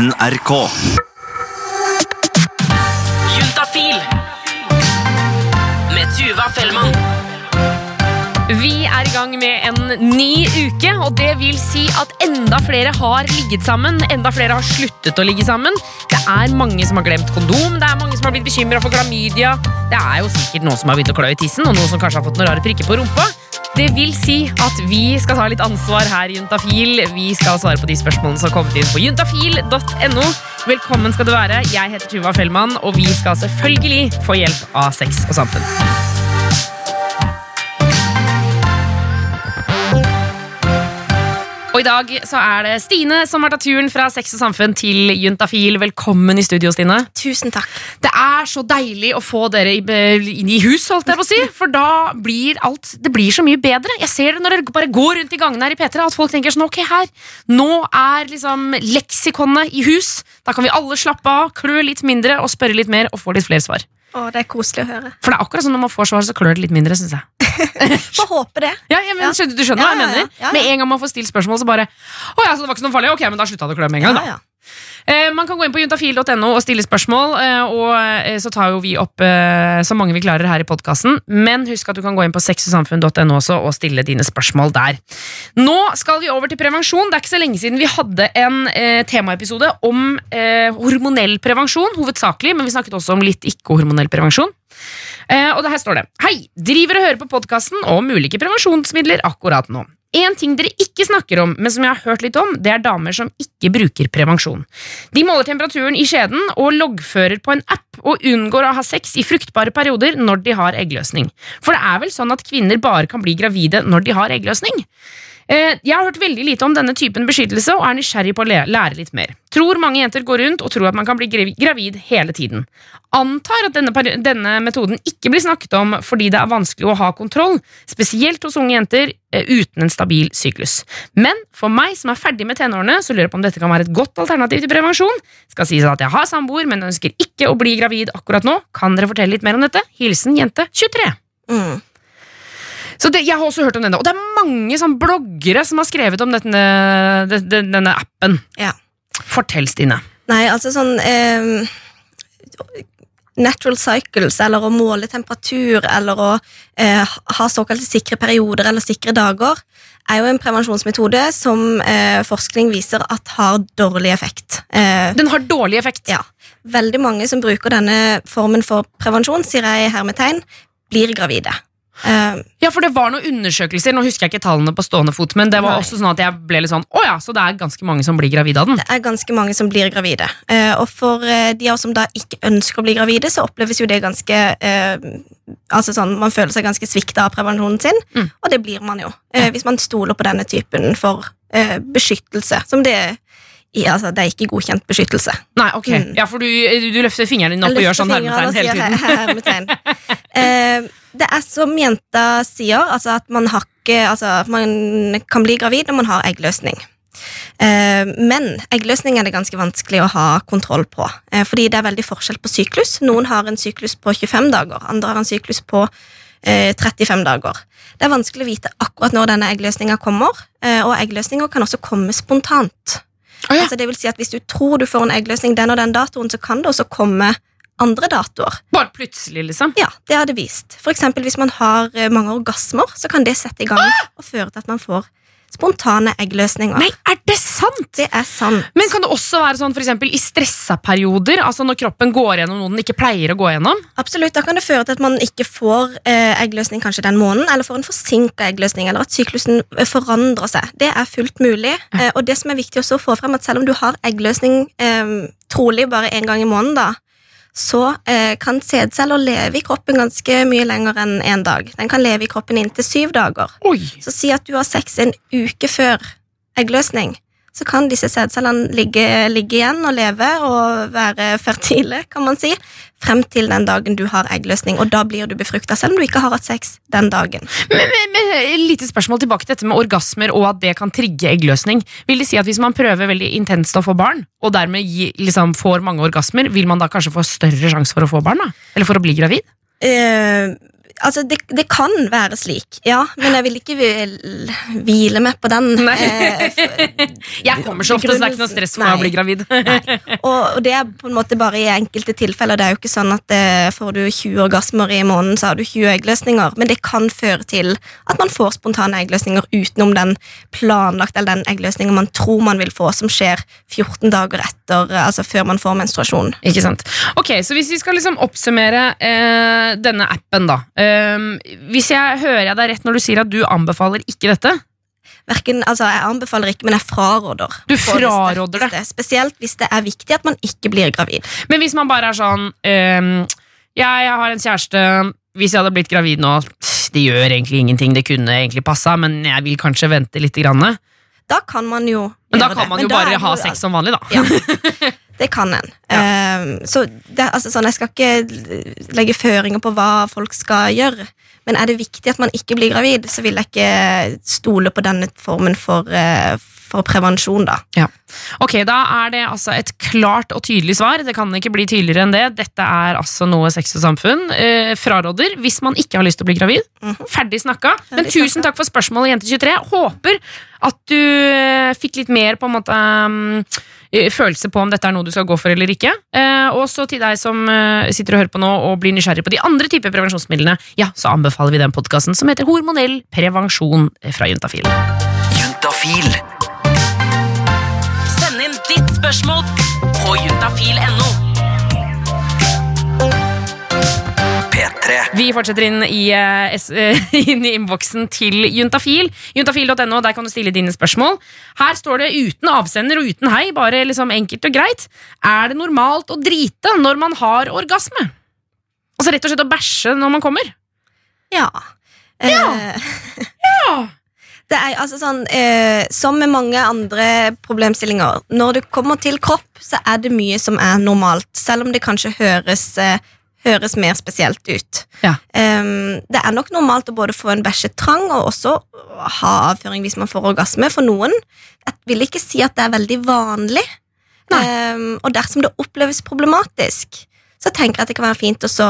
NRK. Juntafil med Tuva Fellmann. Vi er i gang med en ny uke, og det vil si at enda flere har ligget sammen. Enda flere har sluttet å ligge sammen. Det er mange som har glemt kondom, det er mange som har blitt bekymra for klamydia. Det er jo sikkert noen som har begynt å klø i tissen, og noen som kanskje har fått noen rare prikker på rumpa. Det vil si at vi skal ta litt ansvar her i Juntafil. Vi skal svare på de spørsmålene som har kommet inn på juntafil.no. Velkommen skal du være. Jeg heter Tuva Fellmann, og vi skal selvfølgelig få hjelp av Sex og Samfunn. Og i dag så er det Stine som har tatt turen fra Sex og Samfunn til Juntafil. Velkommen i studio, Stine. Tusen takk. Det er så deilig å få dere inn i hus, holdt jeg på å si. For da blir alt Det blir så mye bedre. Jeg ser det når dere bare går rundt i gangene her i P3, at folk tenker sånn Ok, her, nå er liksom leksikonet i hus. Da kan vi alle slappe av, klø litt mindre og spørre litt mer og få litt flere svar. Å, det er koselig å høre. For det er akkurat sånn når man får svar, så klør det litt mindre, syns jeg. Får håpe det. Ja, ja, men skjønner, Du skjønner hva jeg mener? Med en gang man får stilt spørsmål, så bare Å ja, så det var ikke så noe farlig? Ok, men da slutta det å klø med en gang, da. Eh, man kan gå inn på juntafil.no og stille spørsmål, eh, og eh, så tar jo vi opp eh, så mange vi klarer her i podkasten. Men husk at du kan gå inn på sexogsamfunn.no også og stille dine spørsmål der. Nå skal vi over til prevensjon. Det er ikke så lenge siden vi hadde en eh, temaepisode om eh, hormonell prevensjon, hovedsakelig, men vi snakket også om litt ikke-hormonell prevensjon. Eh, og det her står det Hei! Driver og hører på podkasten om ulike prevensjonsmidler akkurat nå. En ting dere ikke snakker om, men som jeg har hørt litt om, det er damer som ikke bruker prevensjon. De måler temperaturen i skjeden og loggfører på en app og unngår å ha sex i fruktbare perioder når de har eggløsning. For det er vel sånn at kvinner bare kan bli gravide når de har eggløsning? Eh, Jeg har hørt veldig lite om denne typen beskyttelse og er nysgjerrig på å lære litt mer. Tror mange jenter går rundt og tror at man kan bli gravid hele tiden. Antar at denne, denne metoden ikke blir snakket om fordi det er vanskelig å ha kontroll, spesielt hos unge jenter eh, uten en stabil syklus. Men for meg som er ferdig med tenårene, så lurer jeg på om dette kan være et godt alternativ til prevensjon. Skal sies at jeg har samboer, men ønsker ikke å bli gravid akkurat nå. Kan dere fortelle litt mer om dette? Hilsen jente 23. Mm. Så det, Jeg har også hørt om denne, og det er mange sånn bloggere som har skrevet om denne, de- de- denne appen. Ja. Fortell, Stine. Nei, altså sånn eh, Natural cycles, eller å måle temperatur, eller å eh, ha såkalte sikre perioder eller sikre dager, er jo en prevensjonsmetode som eh, forskning viser at har dårlig effekt. Eh, Den har dårlig effekt. ja. Veldig mange som bruker denne formen for prevensjon, sier jeg i hermetegn, blir gravide. Eh, Ja, for det var noen undersøkelser, nå husker jeg ikke tallene på stående fot, men det var Nei. også sånn at jeg ble litt sånn, å ja, så det er ganske mange som blir gravide av den. Det er ganske mange som blir gravide. Uh, og for uh, de av oss som da ikke ønsker å bli gravide, så oppleves jo det ganske uh, Altså sånn, Man føler seg ganske svikta av prevensjonen sin, Mm. og det blir man jo. Hvis man stoler på denne typen for beskyttelse. Som det i, altså, Det er ikke godkjent beskyttelse. Nei, ok. Mm. Ja, for du, du løfter fingeren din opp og gjør sånn hermetegn hele tiden. her- hermetegn. Eh, det er som jenta sier, altså at man, har ikke, altså at man kan bli gravid når man har eggløsning. Eh, men eggløsning er det ganske vanskelig å ha kontroll på. eh, fordi det er veldig forskjell på syklus. Noen har en syklus på 25 dager, andre har en syklus på eh, 35 dager. Det er vanskelig å vite akkurat når denne eggløsninga kommer, eh, og eggløsninger kan også komme spontant. Oh, ja. Altså det vil si at Hvis du tror du får en eggløsning den og den datoen, så kan det også komme andre datoer. Bare plutselig, liksom. Ja, det har det vist. For eksempel hvis man har eh, mange orgasmer, så kan det sette i gang og føre til at man får spontane eggløsninger. Nei, er det sant? Det er sant. Men kan det også være sånn for eksempel i stressa perioder, altså når kroppen går gjennom noe den ikke pleier å gå gjennom? Absolutt, Da kan det føre til at man ikke får eh, eggløsning kanskje den måneden, eller får en forsinka eggløsning, eller at syklusen eh, forandrer seg. Det er fullt mulig. Eh, og det som er viktig også å få frem, at selv om du har eggløsning eh, trolig bare én gang i måneden, da, så eh, kan sædceller leve i kroppen ganske mye lenger enn én en dag. Den kan leve i kroppen inntil syv dager. Oi! Så si at du har sex en uke før eggløsning. Så kan disse sædcellene ligge, ligge igjen og leve og være fertile, kan man si, frem til den dagen du har eggløsning. Og da blir du befrukta, selv om du ikke har hatt sex den dagen. Men, men, men lite spørsmål tilbake til dette med orgasmer og at det kan trigge eggløsning. Vil det si at hvis man prøver veldig intenst å få barn, og dermed gi, liksom, får mange orgasmer, vil man da kanskje få større sjanse for å få barn? da? Eller for å bli gravid? Eh, altså det, det kan være slik, ja, men jeg vil ikke hvile meg på den. Eh, Jeg kommer så ofte, så det er ikke noe stress for meg å bli gravid. og, og det er på en måte bare i enkelte tilfeller. Det er jo ikke sånn at eh, får du 20 orgasmer i måneden, så har du 20 eggløsninger. Men det kan føre til at man får spontane eggløsninger utenom den planlagt, eller den eggløsningen man tror man vil få, som skjer 14 dager etter, eh, altså før man får menstruasjon. Ikke sant? Ok, Så hvis vi skal liksom oppsummere eh, denne appen, da. Ehm, hvis jeg hører jeg deg rett når du sier at du anbefaler ikke dette? Hverken, altså Jeg anbefaler ikke, men jeg fraråder. Du fraråder det det? Spesielt hvis det er viktig at man ikke blir gravid. Men hvis man bare er sånn um, ja, jeg har en kjæreste Hvis jeg hadde blitt gravid nå Det gjør egentlig ingenting, det kunne egentlig passa, men jeg vil kanskje vente litt. Grann. Da kan man jo da gjøre kan man jo bare ha sex som vanlig, da. Ja, det kan en. Ehm, så det, altså, sånn, Jeg skal ikke legge føringer på hva folk skal gjøre. Men er det viktig at man ikke blir gravid, så vil jeg ikke stole på denne formen for, eh, for prevensjon. da. Ok, Da er det altså et klart og tydelig svar. Det kan ikke bli tydeligere enn det. Dette er altså noe Sex og Samfunn eh, fraråder hvis man ikke har lyst til å bli gravid. Mhm. Ferdig snakka. Men tusen takk for spørsmålet, Jente23. Håper at du eh, fikk litt mer på en måte eh, følelse på om dette er noe du skal gå for eller ikke. Eh, og så til deg som eh, sitter og hører på nå og blir nysgjerrig på de andre typer prevensjonsmidlene, ja, så anbefaler vi den podkasten som heter Hormonell prevensjon fra Juntafil. Juntafil. Send inn ditt spørsmål på juntafil.no. Vi fortsetter inn i, eh, eh, inn i innboksen til Juntafil. Juntafil.no, der kan du stille dine spørsmål. Her står det uten avsender og uten hei, bare liksom enkelt og greit. Er det normalt å drite når man har orgasme? Altså rett og slett å bæsje når man kommer? Ja. Ja. ja. Det er altså sånn, eh, Som med mange andre problemstillinger, når det kommer til kropp, så er det mye som er normalt, selv om det kanskje høres, eh, høres mer spesielt ut. Ja. Um, det er nok normalt å både få en bæsjetrang og også ha avføring hvis man får orgasme. For noen jeg vil ikke si at det er veldig vanlig. Um, og dersom det oppleves problematisk, så tenker jeg at det kan være fint å så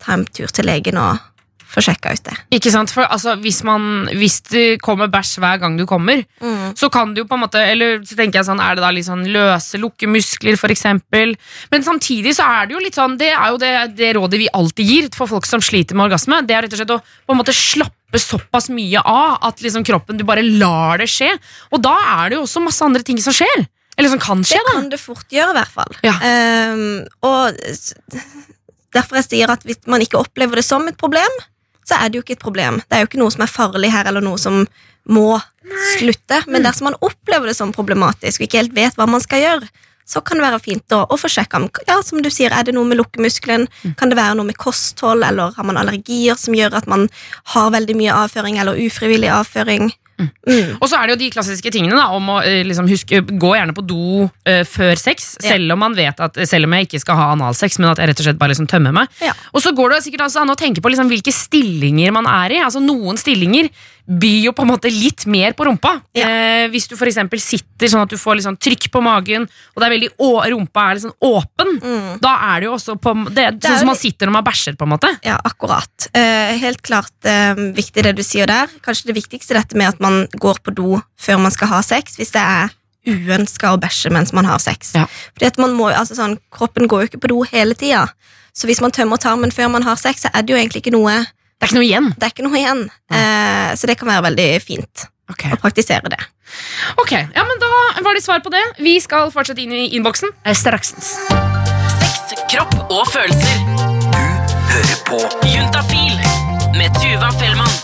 ta en tur til legen og få sjekka ut det. Ikke sant? For altså, hvis, man, hvis det kommer bæsj hver gang du kommer, Mm. så kan du jo på en måte Eller så tenker jeg sånn, er det da litt sånn løse lukkemuskler, for eksempel? Men samtidig så er det jo litt sånn Det er jo det, det rådet vi alltid gir for folk som sliter med orgasme. Det er rett og slett å på en måte slappe såpass mye av at liksom kroppen Du bare lar det skje. Og da er det jo også masse andre ting som skjer. Eller som kan skje, Det da. kan det fort gjøre, i hvert fall. Ja. Um, og derfor jeg sier at hvis man ikke opplever det som et problem, så er det jo ikke et problem. Det er jo ikke noe som er farlig her, eller noe som må slutte. Men dersom man opplever det som problematisk og ikke helt vet hva man skal gjøre, så kan det være fint å, å få sjekka om ja, som du sier, er det noe med lukkemuskelen. Kan det være noe med kosthold, eller har man allergier som gjør at man har veldig mye avføring, eller ufrivillig avføring? Mm. Og så er det jo de klassiske tingene da, om å eh, liksom huske Gå gjerne på do uh, før sex, Ja. selv om man vet at Selv om jeg ikke skal ha analsex, men at jeg rett og slett bare liksom tømmer meg. Ja. Og så går det sikkert altså an å tenke på liksom hvilke stillinger man er i. Altså Noen stillinger byr jo på en måte litt mer på rumpa. Ja. Eh, hvis du eksempel sitter sånn at du får litt sånn trykk på magen, og det er veldig å, rumpa er litt sånn åpen, Mm. da er det jo også på det, er sånn som man sitter når man bæsjer, på en måte. Ja, akkurat. Eh, helt klart eh, viktig det du sier der. Kanskje det viktigste dette med at man går på do før man skal ha sex, hvis det er uønska å bæsje mens man har sex. Ja. Fordi at man må, altså sånn, Kroppen går jo ikke på do hele tida. Så hvis man tømmer tarmen før man har sex, så er det jo egentlig ikke noe Det er ikke noe igjen. Det er ikke noe igjen. Eh, så det kan være veldig fint okay. å praktisere det. Ok, ja, men Da var det svar på det. Vi skal fortsette inn i innboksen eh, straks. Sex, kropp og følelser. Du hører på Juntafil med Tuva Fellmann.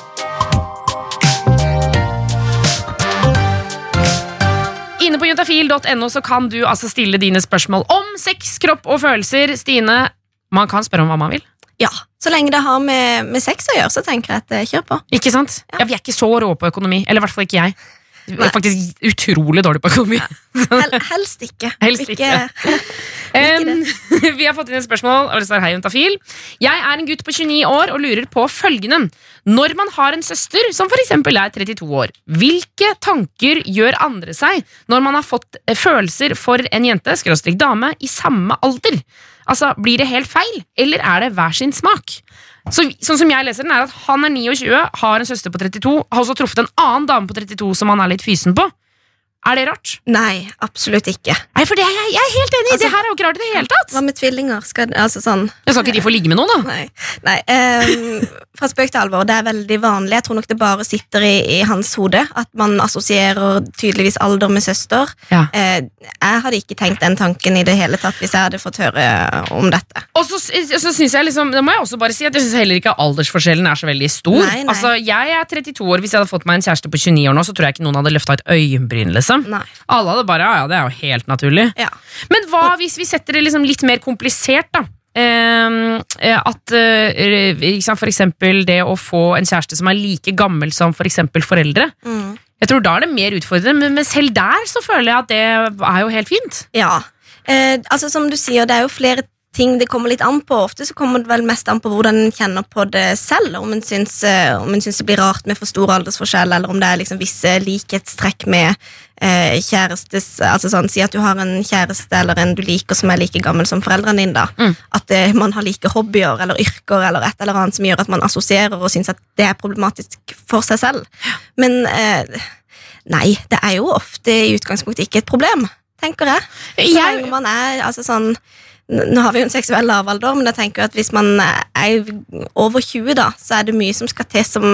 Inne på juntafil.no så kan du altså stille dine spørsmål om sex, kropp og følelser. Stine, man kan spørre om hva man vil. Ja, Så lenge det har med, med sex å gjøre, så tenker jeg at eh, kjør på. Ikke sant? Ja. Vi er ikke så rå på økonomi. Eller i hvert fall ikke jeg. Vi er faktisk utrolig dårlig på økonomi. Hel, helst ikke. Helst ikke. Um, vi har fått inn et spørsmål. og det står, Hei, Juntafil. Jeg er en gutt på 29 år og lurer på følgende. Når man har en søster som eksempel er 32 år, hvilke tanker gjør andre seg når man har fått eh, følelser for en jente skråstrek dame i samme alder? Altså, Blir det helt feil, eller er det hver sin smak? Så, sånn som jeg leser den er at Han er 29, har en søster på 32, har også truffet en annen dame på 32 som han er litt fysen på. Er det rart? Nei, absolutt ikke. Nei, for det jeg, jeg er helt enig! Altså- det her er jo ikke rart i det hele tatt! Hva med tvillinger? Skal, altså sånn Jeg skal ikke de få ligge med noen, da? Nei. Nei um, fra spøk til alvor, det er veldig vanlig. Jeg tror nok det bare sitter i, i hans hode at man assosierer tydeligvis alder med søster. Ja. Uh, jeg hadde ikke tenkt den tanken i det hele tatt hvis jeg hadde fått høre om dette. Og så, så synes jeg liksom, det må jeg også bare si at jeg synes heller ikke aldersforskjellen er så veldig stor. Nei, nei. Altså, Jeg er 32 år. Hvis jeg hadde fått meg en kjæreste på 29 år nå, så tror jeg ikke noen hadde løfta et øyenbryn. Liksom Nei. Alle hadde bare, ja, ja, det er jo helt naturlig. Ja. Men hva hvis vi setter det liksom litt mer komplisert, da? Eh, at eh, ikke For eksempel det å få en kjæreste som er like gammel som for eksempel foreldre. Mm. Jeg tror Da er det mer utfordrende, men, selv der så føler jeg at det er jo helt fint. Ja. Eh, altså Som du sier, det er jo flere ting det kommer litt an på. Ofte så kommer det vel mest an på hvordan en kjenner på det selv. Om en syns, om en syns det blir rart med for stor aldersforskjell, eller om det er liksom visse likhetstrekk med eh, kjærestes Altså sånn, Si at du har en kjæreste eller en du liker som er like gammel som foreldrene dine. da Mm. At eh, man har like hobbyer eller yrker eller et eller annet som gjør at man assosierer og syns at det er problematisk for seg selv. Men eh, nei, det er jo ofte i utgangspunktet ikke et problem, tenker jeg. Så Jeg- lenge man er altså sånn Nå har vi jo en seksuell lavalder, men jeg tenker at hvis man er over 20, da, så er det mye som skal til som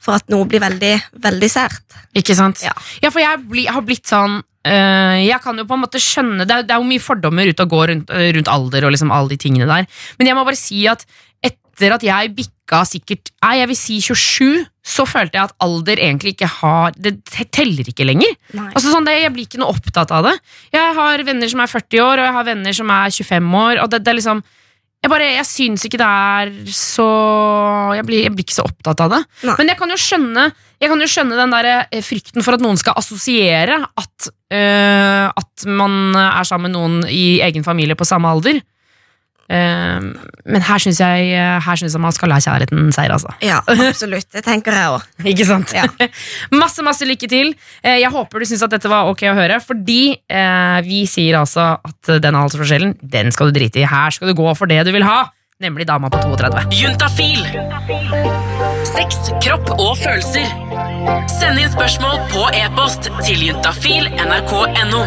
for at noe blir veldig, veldig sært. Ikke sant? Ja. for jeg bli, har blitt sånn øh, Jeg kan jo på en måte skjønne Det er, det er jo mye fordommer ute og går rundt, øh, rundt alder og liksom alle de tingene der. Men jeg må bare si at etter at jeg bikka sikkert Nei, jeg vil si 27, så følte jeg at alder egentlig ikke har Det teller ikke lenger. Altså sånn, det, Jeg blir ikke noe opptatt av det. Jeg har venner som er 40 år, og jeg har venner som er 25 år. Og det, det er liksom Jeg bare, jeg syns ikke det er så jeg blir, jeg blir ikke så opptatt av det. Nei. Men jeg kan jo skjønne Jeg kan jo skjønne den der eh, frykten for at noen skal assosiere at, øh, at man er sammen med noen i egen familie på samme alder. Eh, men her syns jeg, her synes jeg man skal la kjærligheten seire, altså. Ja, absolutt. Det tenker jeg òg. Ikke sant? Ja. masse, masse lykke til. Eh, Jeg håper du syns at dette var ok å høre, fordi eh, vi sier altså at den aldersforskjellen, den skal du drite i. Her skal du gå for det du vil ha, nemlig dama på 32. Juntafil. Sex, kropp og følelser. Send inn spørsmål på e-post til juntafil nrk.no.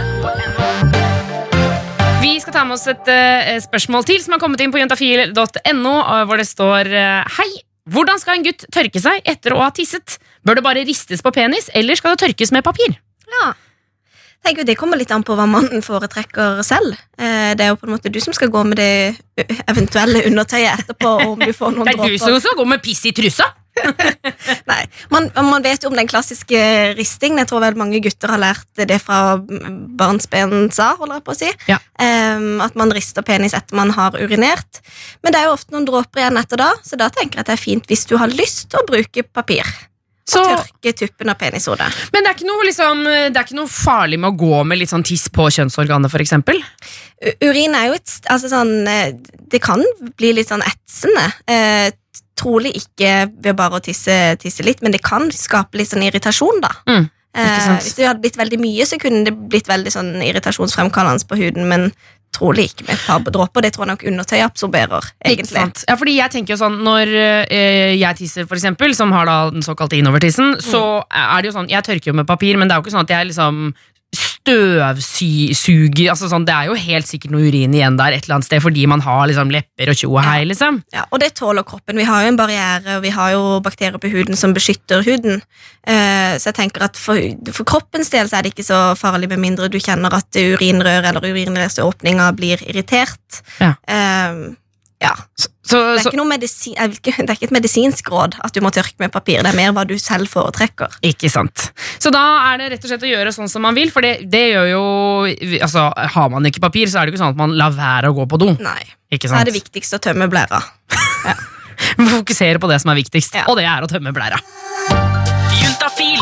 Vi skal ta med oss et uh, spørsmål til som har kommet inn på juntafil.no, hvor det står uh, Hei! Hvordan skal en gutt tørke seg etter å ha tisset? Bør det bare ristes på penis, eller skal det tørkes med papir? Ja. Tenker Det kommer litt an på hva mannen foretrekker selv. Eh, Det er jo på en måte du som skal gå med det eventuelle undertøyet etterpå. Om du får noen Det er du som skal gå med piss i trusa! Nei, man, man vet jo om den klassiske ristingen. Jeg tror vel mange gutter har lært det fra barnsben sa, holder jeg på å si. Ja. Um, at man rister penis etter man har urinert. Men det er jo ofte noen dråper igjen etter da, så da tenker jeg at det er fint hvis du har lyst til å bruke papir. Så, Tørke tuppen av penishodet. men det er, ikke noe, liksom, det er ikke noe farlig med å gå med litt sånn tiss på kjønnsorganet, eksempel? Urin er jo et altså sånn, eh, Det kan bli litt sånn etsende. Eh, trolig ikke ved bare å tisse, tisse litt, men det kan skape litt sånn irritasjon, da. Mm, Eh, hvis det hadde blitt veldig mye, så kunne det blitt veldig sånn irritasjonsfremkallende på huden, men trolig ikke med et par dråper. Det tror jeg nok undertøy absorberer, egentlig. Ja, fordi jeg tenker jo sånn Når eh, jeg tisser, for eksempel, som har da den såkalte innovertissen, så er det jo sånn Jeg tørker jo med papir, men det er jo ikke sånn at jeg liksom støvsuger altså sånn, Det er jo helt sikkert noe urin igjen der et eller annet sted fordi man har liksom lepper og tjo og hei, liksom. Ja, og det tåler kroppen. Vi har jo en barriere, og vi har jo bakterier på huden som beskytter huden. Eh, så jeg tenker at for, for kroppens del så er det ikke så farlig med mindre du kjenner at urinrør eller urinrørsåpninga blir irritert. Ja. Eh, ja. Så, Det er, ikke noe medisin, jeg vil ikke, det er ikke et medisinsk råd at du må tørke med papir. Det er mer hva du selv foretrekker. ikke sant. Så da er det rett og slett å gjøre sånn som man vil, for det, det gjør jo altså, Har man ikke papir, så er det ikke sånn at man lar være å gå på do. Nei, Ikke Da sant? er det viktigst å tømme blæra. Ja. fokusere på det som er viktigst, Ja. og det er å tømme blæra. Juntafil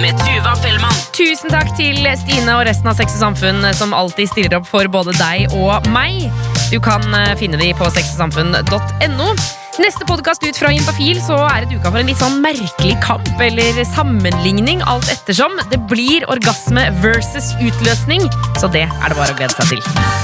med Tuva Fellmann. Tusen takk til Stine og resten av Sex og Samfunn som alltid stiller opp for både deg og meg. Du kan eh, finne de på sexogsamfunn.no. Neste podkast ut fra Juntafil så er det duka for en litt sånn merkelig kamp eller sammenligning, alt ettersom. Det blir orgasme versus utløsning, så det er det bare å glede seg til.